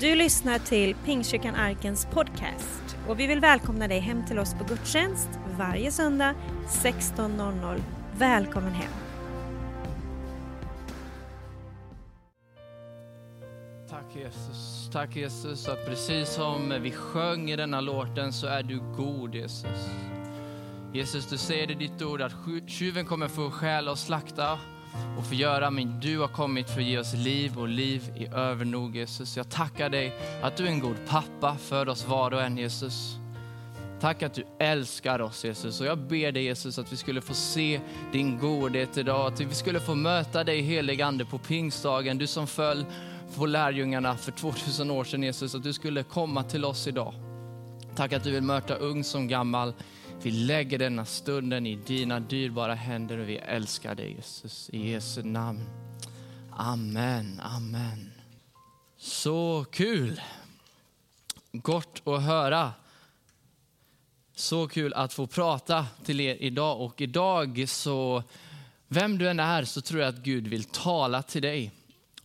Du lyssnar till Pingstkyrkan Arkens podcast och vi vill välkomna dig hem till oss på gudstjänst varje söndag 16.00. Välkommen hem! Tack Jesus. Tack Jesus att precis som vi sjöng i denna låten så är du god Jesus. Jesus, du säger i ditt ord att tjuven kommer få stjäla och slakta och förgöra, men du har kommit för att ge oss liv och liv i övernog Jesus. Jag tackar dig att du är en god pappa för oss var och en Jesus. Tack att du älskar oss Jesus och jag ber dig Jesus att vi skulle få se din godhet idag, att vi skulle få möta dig helig ande på pingstdagen, du som föll på lärjungarna för 2000 år sedan Jesus, att du skulle komma till oss idag. Tack att du vill möta ung som gammal. Vi lägger denna stunden i dina dyrbara händer och vi älskar dig Jesus. I Jesu namn. Amen, amen. Så kul. Gott att höra. Så kul att få prata till er idag. Och idag så, vem du än är så tror jag att Gud vill tala till dig.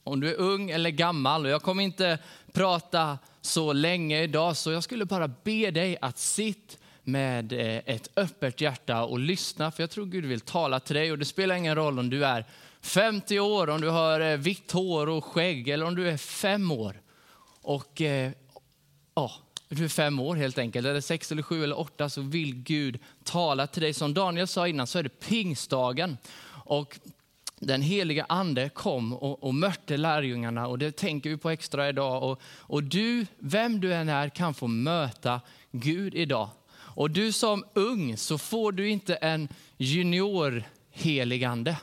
Om du är ung eller gammal. Och jag kommer inte prata så länge idag så jag skulle bara be dig att sitta med eh, ett öppet hjärta och lyssna, för jag tror Gud vill tala till dig. Och det spelar ingen roll om du är 50 år, om du har eh, vitt hår och skägg, eller om du är fem år. Och eh, ja, du är fem år helt enkelt, eller sex eller sju eller åtta, så vill Gud tala till dig. Som Daniel sa innan så är det pingstdagen. Och den heliga ande kom och, och mötte lärjungarna och det tänker vi på extra idag. Och, och du, vem du än är, kan få möta Gud idag. Och du som ung så får du inte en junior heligande.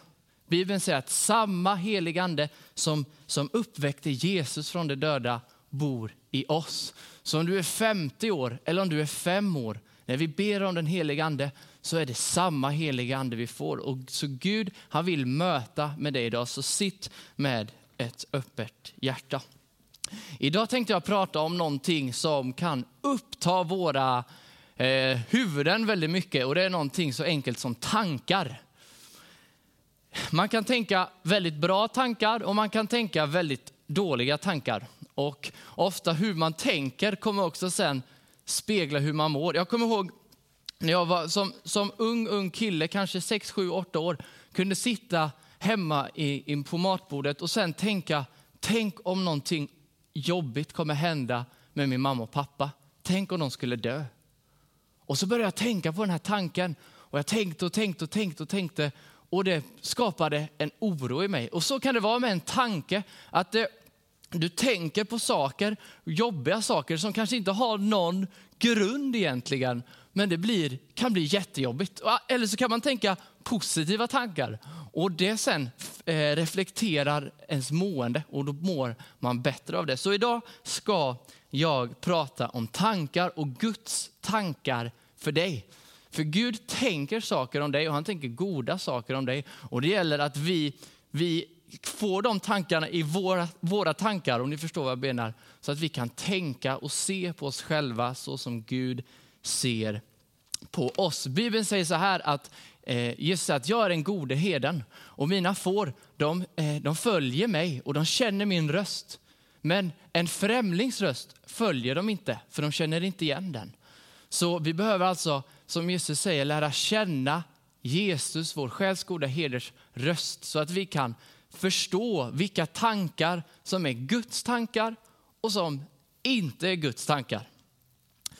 Bibeln säger att samma heligande som, som uppväckte Jesus från de döda bor i oss. Så om du är 50 år eller om du är 5 år, när vi ber om den helige ande så är det samma heliga ande vi får. Och så Gud han vill möta med dig idag, så sitt med ett öppet hjärta. Idag tänkte jag prata om någonting som kan uppta våra eh, huvuden väldigt mycket och det är någonting så enkelt som tankar. Man kan tänka väldigt bra tankar och man kan tänka väldigt dåliga tankar. Och ofta hur man tänker kommer också sen spegla hur man mår. Jag kommer ihåg när jag var som, som ung, ung kille, kanske 6, 7, 8 år, kunde sitta hemma i, i, på matbordet och sen tänka, tänk om någonting jobbigt kommer hända med min mamma och pappa. Tänk om de skulle dö. Och så började jag tänka på den här tanken. Och jag tänkte och tänkte och tänkte och tänkte. Och det skapade en oro i mig. Och så kan det vara med en tanke. Att det, du tänker på saker, jobbiga saker som kanske inte har någon grund egentligen. Men det blir, kan bli jättejobbigt. Eller så kan man tänka positiva tankar. Och det sen eh, reflekterar ens mående och då mår man bättre av det. Så idag ska jag prata om tankar och Guds tankar för dig. För Gud tänker saker om dig och han tänker goda saker om dig. Och det gäller att vi, vi får de tankarna i våra, våra tankar, om ni förstår vad jag menar. Så att vi kan tänka och se på oss själva så som Gud ser på oss. Bibeln säger så här att eh, Jesus säger att jag är den gode heden och mina får de, eh, de följer mig och de känner min röst. Men en främlings röst följer de inte, för de känner inte igen den. Så vi behöver alltså, som Jesus säger, lära känna Jesus, vår själs goda heders röst, så att vi kan förstå vilka tankar som är Guds tankar och som inte är Guds tankar.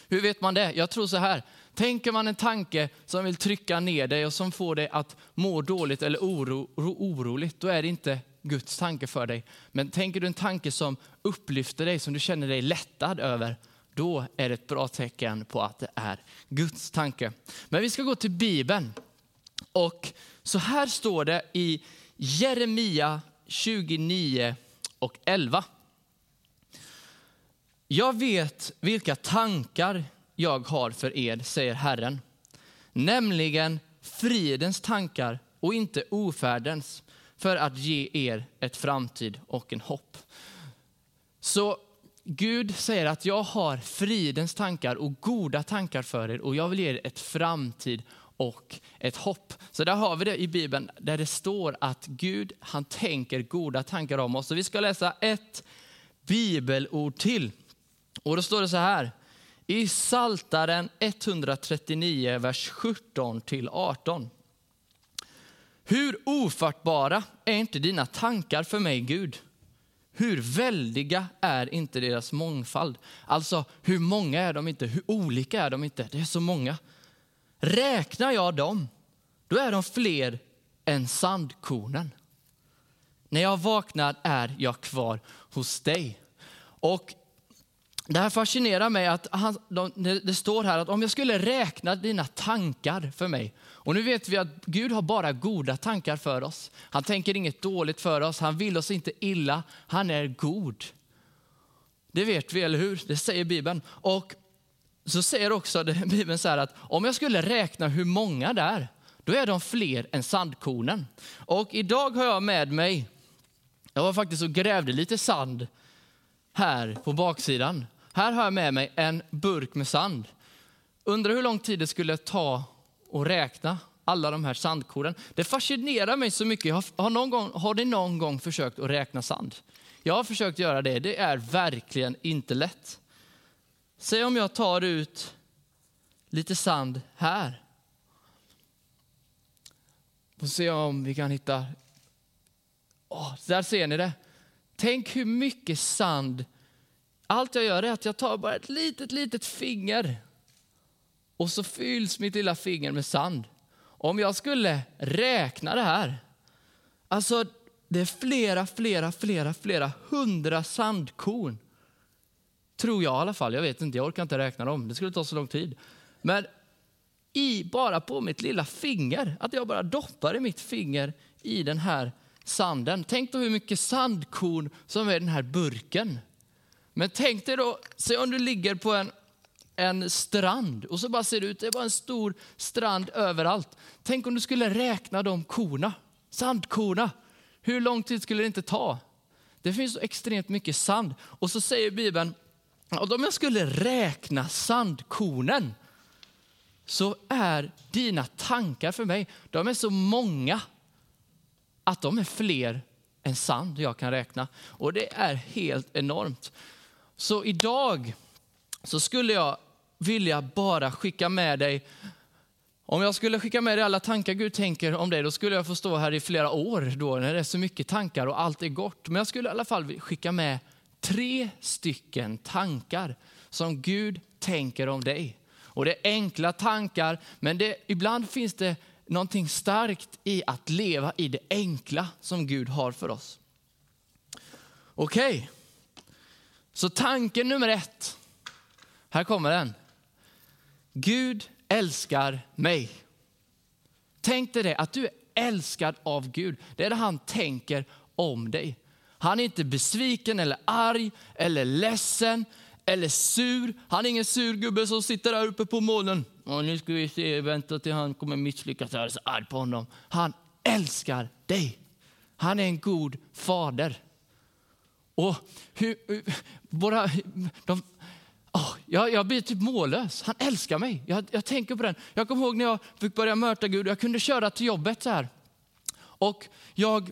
Hur vet man det? Jag tror så här, tänker man en tanke som vill trycka ner dig och som får dig att må dåligt eller oro, oroligt, då är det inte Guds tanke för dig. Men tänker du en tanke som upplyfter dig, som du känner dig lättad över, då är det ett bra tecken på att det är Guds tanke. Men vi ska gå till Bibeln. Och så här står det i Jeremia 29 och 11. Jag vet vilka tankar jag har för er, säger Herren. Nämligen fridens tankar och inte ofärdens för att ge er ett framtid och en hopp. Så Gud säger att jag har fridens tankar och goda tankar för er och jag vill ge er ett framtid och ett hopp. Så där har vi det i Bibeln där det står att Gud han tänker goda tankar om oss. Så vi ska läsa ett bibelord till. Och då står det så här. I Saltaren 139, vers 17 till 18. Hur ofattbara är inte dina tankar för mig, Gud? Hur väldiga är inte deras mångfald? Alltså, hur många är de inte? Hur olika är de inte? Det är så många. Räknar jag dem, då är de fler än sandkornen. När jag vaknar är jag kvar hos dig. Och det här fascinerar mig att han, det står här att om jag skulle räkna dina tankar för mig. Och nu vet vi att Gud har bara goda tankar för oss. Han tänker inget dåligt för oss. Han vill oss inte illa. Han är god. Det vet vi, eller hur? Det säger Bibeln. Och så säger också Bibeln så här att om jag skulle räkna hur många det är, då är de fler än sandkornen. Och idag har jag med mig, jag var faktiskt och grävde lite sand här på baksidan. Här har jag med mig en burk med sand. Undrar hur lång tid det skulle ta att räkna alla de här sandkornen. Det fascinerar mig så mycket. Har, har, någon gång, har ni någon gång försökt att räkna sand? Jag har försökt göra det. Det är verkligen inte lätt. Säg om jag tar ut lite sand här. Och se om vi kan hitta... Oh, där ser ni det. Tänk hur mycket sand allt jag gör är att jag tar bara ett litet, litet finger och så fylls mitt lilla finger med sand. Om jag skulle räkna det här, alltså det är flera, flera, flera, flera hundra sandkorn. Tror jag i alla fall. Jag vet inte, jag orkar inte räkna dem. Det skulle ta så lång tid. Men i, bara på mitt lilla finger, att jag bara doppar i mitt finger i den här sanden. Tänk då hur mycket sandkorn som är i den här burken. Men tänk dig då, se om du ligger på en, en strand och så bara ser det ut, det är bara en stor strand överallt. Tänk om du skulle räkna de korna, sandkorna. Hur lång tid skulle det inte ta? Det finns så extremt mycket sand. Och så säger Bibeln, att om jag skulle räkna sandkornen så är dina tankar för mig, de är så många att de är fler än sand jag kan räkna. Och det är helt enormt. Så idag så skulle jag vilja bara skicka med dig om jag skulle skicka med dig alla tankar Gud tänker om dig, då skulle jag få stå här i flera år då, när det är så mycket tankar och allt är gott. Men jag skulle i alla fall skicka med tre stycken tankar som Gud tänker om dig. Och det är enkla tankar, men det, ibland finns det någonting starkt i att leva i det enkla som Gud har för oss. Okej. Okay. Så tanke nummer ett, här kommer den. Gud älskar mig. Tänk dig det, att du är älskad av Gud. Det är det han tänker om dig. Han är inte besviken eller arg eller ledsen eller sur. Han är ingen sur gubbe som sitter där uppe på molnen. Och nu ska vi se, vänta till han kommer misslyckas. Jag är så arg på honom. Han älskar dig. Han är en god fader. Och hur, våra, de, oh, jag, jag blir typ mållös. Han älskar mig. Jag, jag tänker på den. Jag kommer ihåg när jag fick börja möta Gud. Jag kunde köra till jobbet så här. Och jag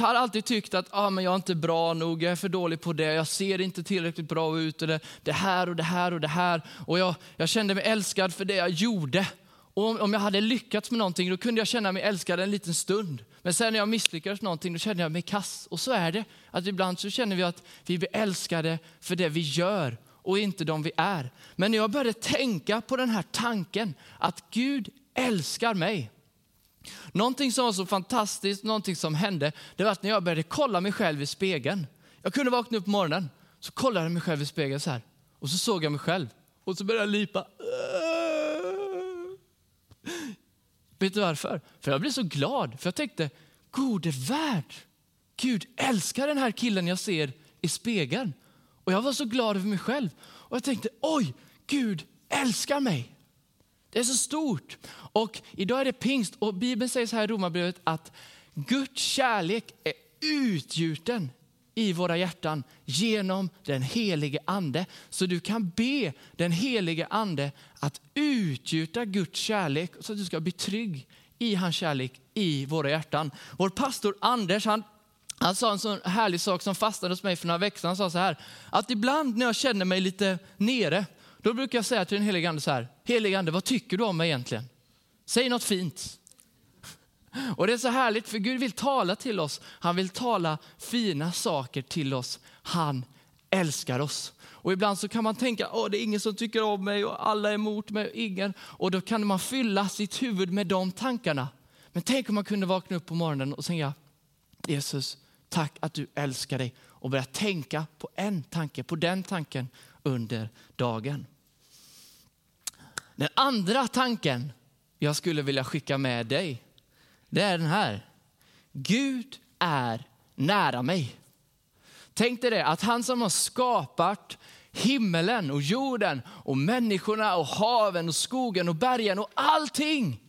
jag har alltid tyckt att ah, men jag är inte bra nog, jag är för dålig på det, jag ser inte tillräckligt bra ut. eller det här och det här och det här. Och jag, jag kände mig älskad för det jag gjorde. Och om, om jag hade lyckats med någonting då kunde jag känna mig älskad en liten stund. Men sen när jag misslyckades med någonting då kände jag mig kass. Och så är det. Att ibland så känner vi att vi blir älskade för det vi gör och inte de vi är. Men när jag började tänka på den här tanken att Gud älskar mig. Någonting som var så fantastiskt, någonting som hände, det var att när jag började kolla mig själv i spegeln. Jag kunde vakna upp på morgonen, så kollade jag mig själv i spegeln så här. Och så såg jag mig själv och så började jag lipa. Äh. Vet du varför? För jag blev så glad, för jag tänkte, gode värld, Gud älskar den här killen jag ser i spegeln. Och jag var så glad över mig själv. Och jag tänkte, oj, Gud älskar mig. Det är så stort. Och idag är det pingst och Bibeln säger så här i Romarbrevet att Guds kärlek är utgjuten i våra hjärtan genom den helige ande. Så du kan be den helige ande att utgjuta Guds kärlek så att du ska bli trygg i hans kärlek i våra hjärtan. Vår pastor Anders han Han sa en sån härlig sak som fastnade hos mig för några veckor sedan. Han sa så här, att ibland när jag känner mig lite nere, då brukar jag säga till den helige ande så här, helige ande, vad tycker du om mig egentligen? Säg något fint. Och det är så härligt för Gud vill tala till oss. Han vill tala fina saker till oss. Han älskar oss. Och ibland så kan man tänka, att det är ingen som tycker om mig och alla är emot mig och ingen. Och då kan man fylla sitt huvud med de tankarna. Men tänk om man kunde vakna upp på morgonen och säga, Jesus, tack att du älskar dig. Och börja tänka på en tanke, på den tanken under dagen. Den andra tanken jag skulle vilja skicka med dig, det är den här. Gud är nära mig. Tänk dig det, att han som har skapat himmelen och jorden och människorna och haven och skogen och bergen och allting.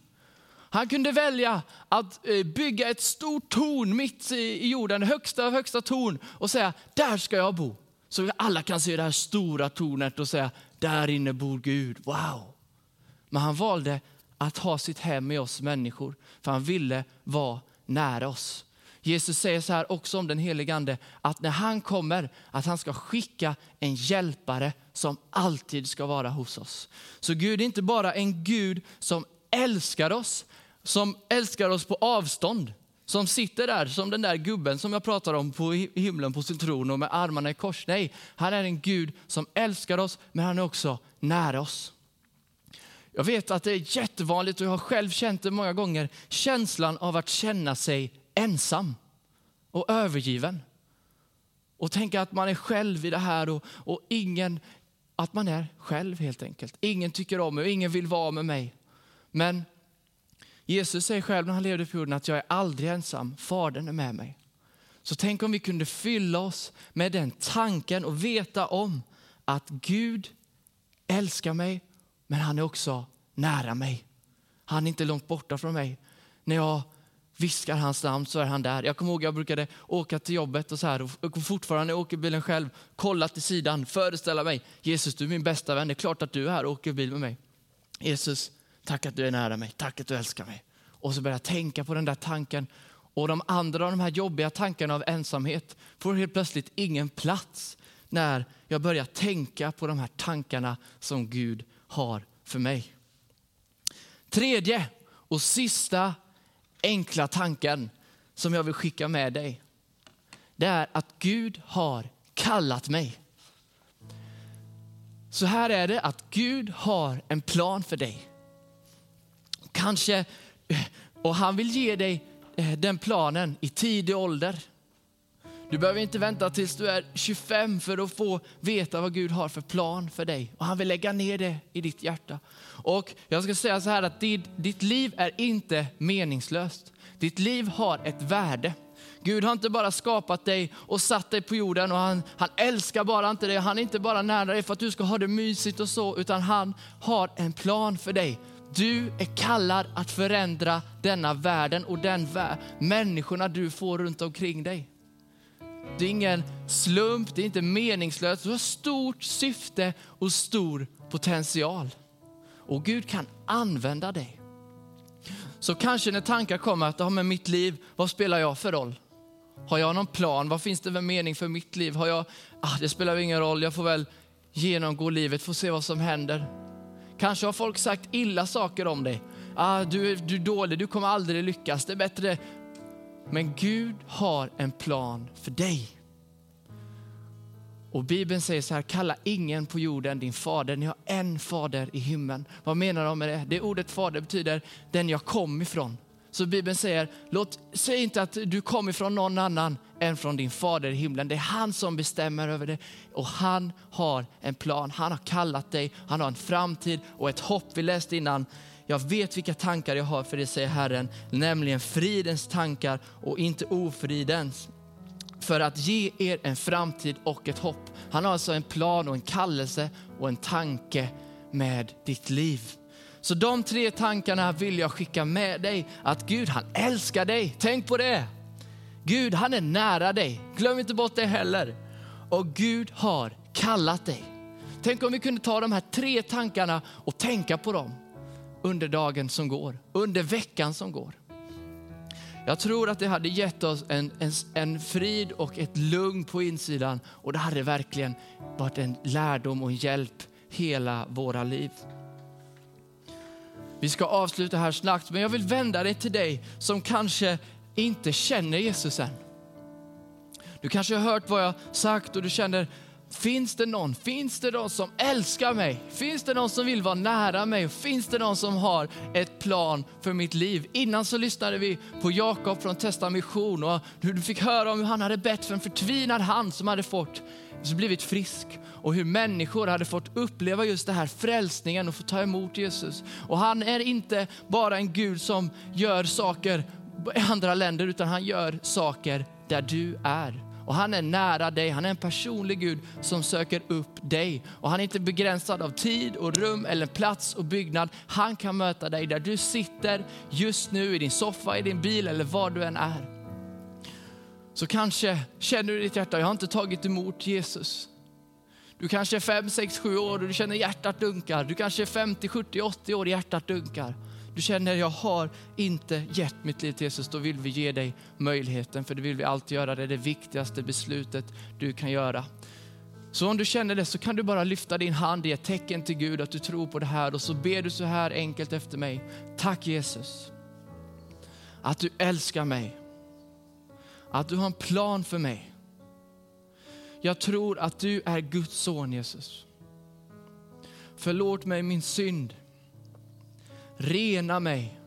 Han kunde välja att eh, bygga ett stort torn mitt i jorden, högsta av högsta torn och säga, där ska jag bo. Så alla kan se det här stora tornet och säga, där inne bor Gud, wow. Men han valde att ha sitt hem i oss människor, för han ville vara nära oss. Jesus säger så här också om den helige ande, att när han kommer, att han ska skicka en hjälpare som alltid ska vara hos oss. Så Gud är inte bara en Gud som älskar oss, som älskar oss på avstånd, som sitter där som den där gubben som jag pratar om på himlen på sin tron och med armarna i kors. Nej, han är en Gud som älskar oss, men han är också nära oss. Jag vet att det är jättevanligt och jag har själv känt det många gånger, känslan av att känna sig ensam och övergiven. Och tänka att man är själv i det här och, och ingen, att man är själv helt enkelt. Ingen tycker om mig och ingen vill vara med mig. Men Jesus säger själv när han levde på jorden att jag är aldrig ensam, Fadern är med mig. Så tänk om vi kunde fylla oss med den tanken och veta om att Gud älskar mig, men han är också nära mig. Han är inte långt borta från mig. När jag viskar hans namn så är han där. Jag kommer ihåg jag brukade åka till jobbet och så här och fortfarande åker bilen själv, kolla till sidan, föreställa mig, Jesus du är min bästa vän, det är klart att du är här och åker bil med mig. Jesus, tack att du är nära mig, tack att du älskar mig. Och så börjar jag tänka på den där tanken och de andra av de här jobbiga tankarna av ensamhet får helt plötsligt ingen plats när jag börjar tänka på de här tankarna som Gud har för mig. Tredje och sista enkla tanken som jag vill skicka med dig. Det är att Gud har kallat mig. Så här är det att Gud har en plan för dig. Kanske, eh, och han vill ge dig eh, den planen i tidig ålder. Du behöver inte vänta tills du är 25 för att få veta vad Gud har för plan för dig. Och han vill lägga ner det i ditt hjärta. Och jag ska säga så här att ditt, ditt liv är inte meningslöst. Ditt liv har ett värde. Gud har inte bara skapat dig och satt dig på jorden och han, han älskar bara inte dig. Han är inte bara nära dig för att du ska ha det mysigt och så, utan han har en plan för dig. Du är kallad att förändra denna världen och den vär människorna du får runt omkring dig. Det är ingen slump, det är inte meningslöst. Du har stort syfte och stor potential. Och Gud kan använda dig. Så kanske när tankar kommer att, ja, med mitt liv, vad spelar jag för roll? Har jag någon plan? Vad finns det för mening för mitt liv? Har jag, ah, det spelar ingen roll, jag får väl genomgå livet, får se vad som händer. Kanske har folk sagt illa saker om dig. Ah, du, du är dålig, du kommer aldrig lyckas. Det är bättre. Men Gud har en plan för dig. Och Bibeln säger så här, kalla ingen på jorden din fader, ni har en fader i himlen. Vad menar de med det? Det ordet fader betyder den jag kom ifrån. Så Bibeln säger, låt, säg inte att du kom ifrån någon annan än från din fader i himlen. Det är han som bestämmer över det och han har en plan. Han har kallat dig, han har en framtid och ett hopp. Vi läste innan, jag vet vilka tankar jag har för det säger Herren, nämligen fridens tankar och inte ofridens för att ge er en framtid och ett hopp. Han har alltså en plan och en kallelse och en tanke med ditt liv. Så de tre tankarna vill jag skicka med dig. Att Gud han älskar dig. Tänk på det. Gud han är nära dig. Glöm inte bort det heller. Och Gud har kallat dig. Tänk om vi kunde ta de här tre tankarna och tänka på dem under dagen som går, under veckan som går. Jag tror att det hade gett oss en, en, en frid och ett lugn på insidan och det hade verkligen varit en lärdom och en hjälp hela våra liv. Vi ska avsluta här snabbt, men jag vill vända dig till dig som kanske inte känner Jesus än. Du kanske har hört vad jag sagt och du känner, finns det någon, finns det någon som älskar mig? Finns det någon som vill vara nära mig? Finns det någon som har ett plan för mitt liv? Innan så lyssnade vi på Jakob från Testa Mission och du fick höra om hur han hade bett för en förtvinad hand som hade fått blivit frisk och hur människor hade fått uppleva just det här frälsningen och få ta emot Jesus. Och han är inte bara en Gud som gör saker i andra länder utan han gör saker där du är. Och han är nära dig, han är en personlig Gud som söker upp dig. Och han är inte begränsad av tid och rum eller plats och byggnad. Han kan möta dig där du sitter just nu i din soffa, i din bil eller var du än är. Så kanske känner du i ditt hjärta, jag har inte tagit emot Jesus. Du kanske är 5, 6, 7 år och du känner hjärtat dunkar. Du kanske är 50, 70, 80 år och hjärtat dunkar. Du känner, jag har inte gett mitt liv till Jesus. Då vill vi ge dig möjligheten, för det vill vi alltid göra. Det är det viktigaste beslutet du kan göra. Så om du känner det så kan du bara lyfta din hand i ett tecken till Gud att du tror på det här och så ber du så här enkelt efter mig. Tack Jesus, att du älskar mig. Att du har en plan för mig. Jag tror att du är Guds son Jesus. Förlåt mig min synd. Rena mig.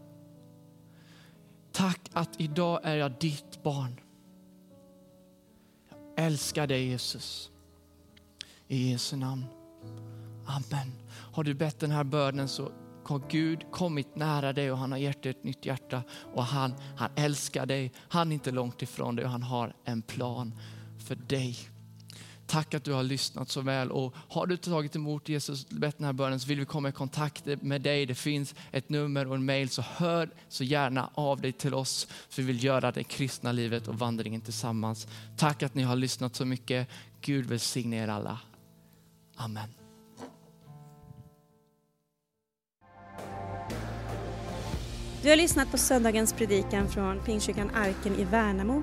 Tack att idag är jag ditt barn. Jag älskar dig Jesus. I Jesu namn. Amen. Har du bett den här bönen så har Gud kommit nära dig och han har gett dig ett nytt hjärta. Och han, han älskar dig. Han är inte långt ifrån dig och han har en plan för dig. Tack att du har lyssnat så väl och har du tagit emot Jesus, bett den här bönen så vill vi komma i kontakt med dig. Det finns ett nummer och en mail så hör så gärna av dig till oss för vi vill göra det kristna livet och vandringen tillsammans. Tack att ni har lyssnat så mycket. Gud välsigne er alla. Amen. Du har lyssnat på söndagens predikan från Pingstkyrkan Arken i Värnamo.